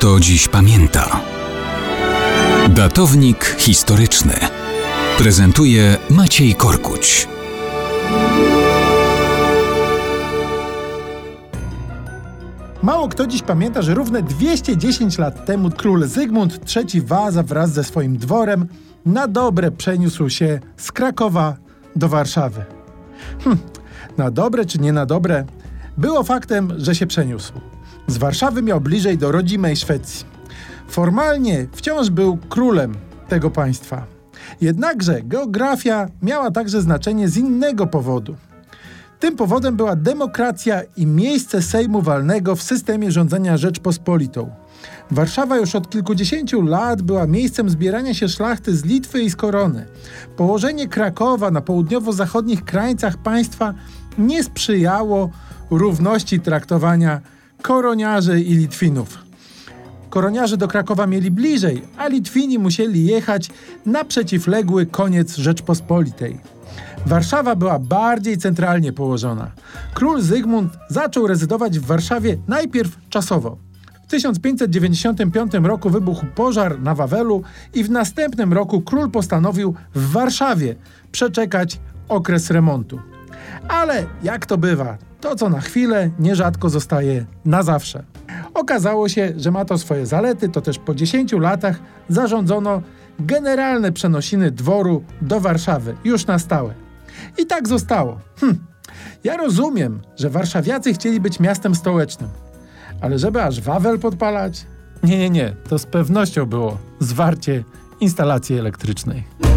kto dziś pamięta. Datownik historyczny prezentuje Maciej Korkuć. Mało kto dziś pamięta, że równe 210 lat temu król Zygmunt III Waza wraz ze swoim dworem na dobre przeniósł się z Krakowa do Warszawy. Hm, na dobre czy nie na dobre, było faktem, że się przeniósł. Z Warszawy miał bliżej do rodzimej Szwecji. Formalnie wciąż był królem tego państwa. Jednakże geografia miała także znaczenie z innego powodu. Tym powodem była demokracja i miejsce Sejmu Walnego w systemie rządzenia Rzeczpospolitą. Warszawa już od kilkudziesięciu lat była miejscem zbierania się szlachty z Litwy i z Korony. Położenie Krakowa na południowo-zachodnich krańcach państwa nie sprzyjało równości traktowania koroniarzy i Litwinów. Koroniarze do Krakowa mieli bliżej, a Litwini musieli jechać na przeciwległy koniec Rzeczpospolitej. Warszawa była bardziej centralnie położona. Król Zygmunt zaczął rezydować w Warszawie najpierw czasowo. W 1595 roku wybuchł pożar na Wawelu i w następnym roku król postanowił w Warszawie przeczekać okres remontu. Ale jak to bywa, to co na chwilę nierzadko zostaje na zawsze. Okazało się, że ma to swoje zalety, to też po 10 latach zarządzono generalne przenosiny dworu do Warszawy, już na stałe. I tak zostało. Hm. Ja rozumiem, że warszawiacy chcieli być miastem stołecznym, ale żeby aż Wawel podpalać? Nie, nie, nie, to z pewnością było zwarcie instalacji elektrycznej.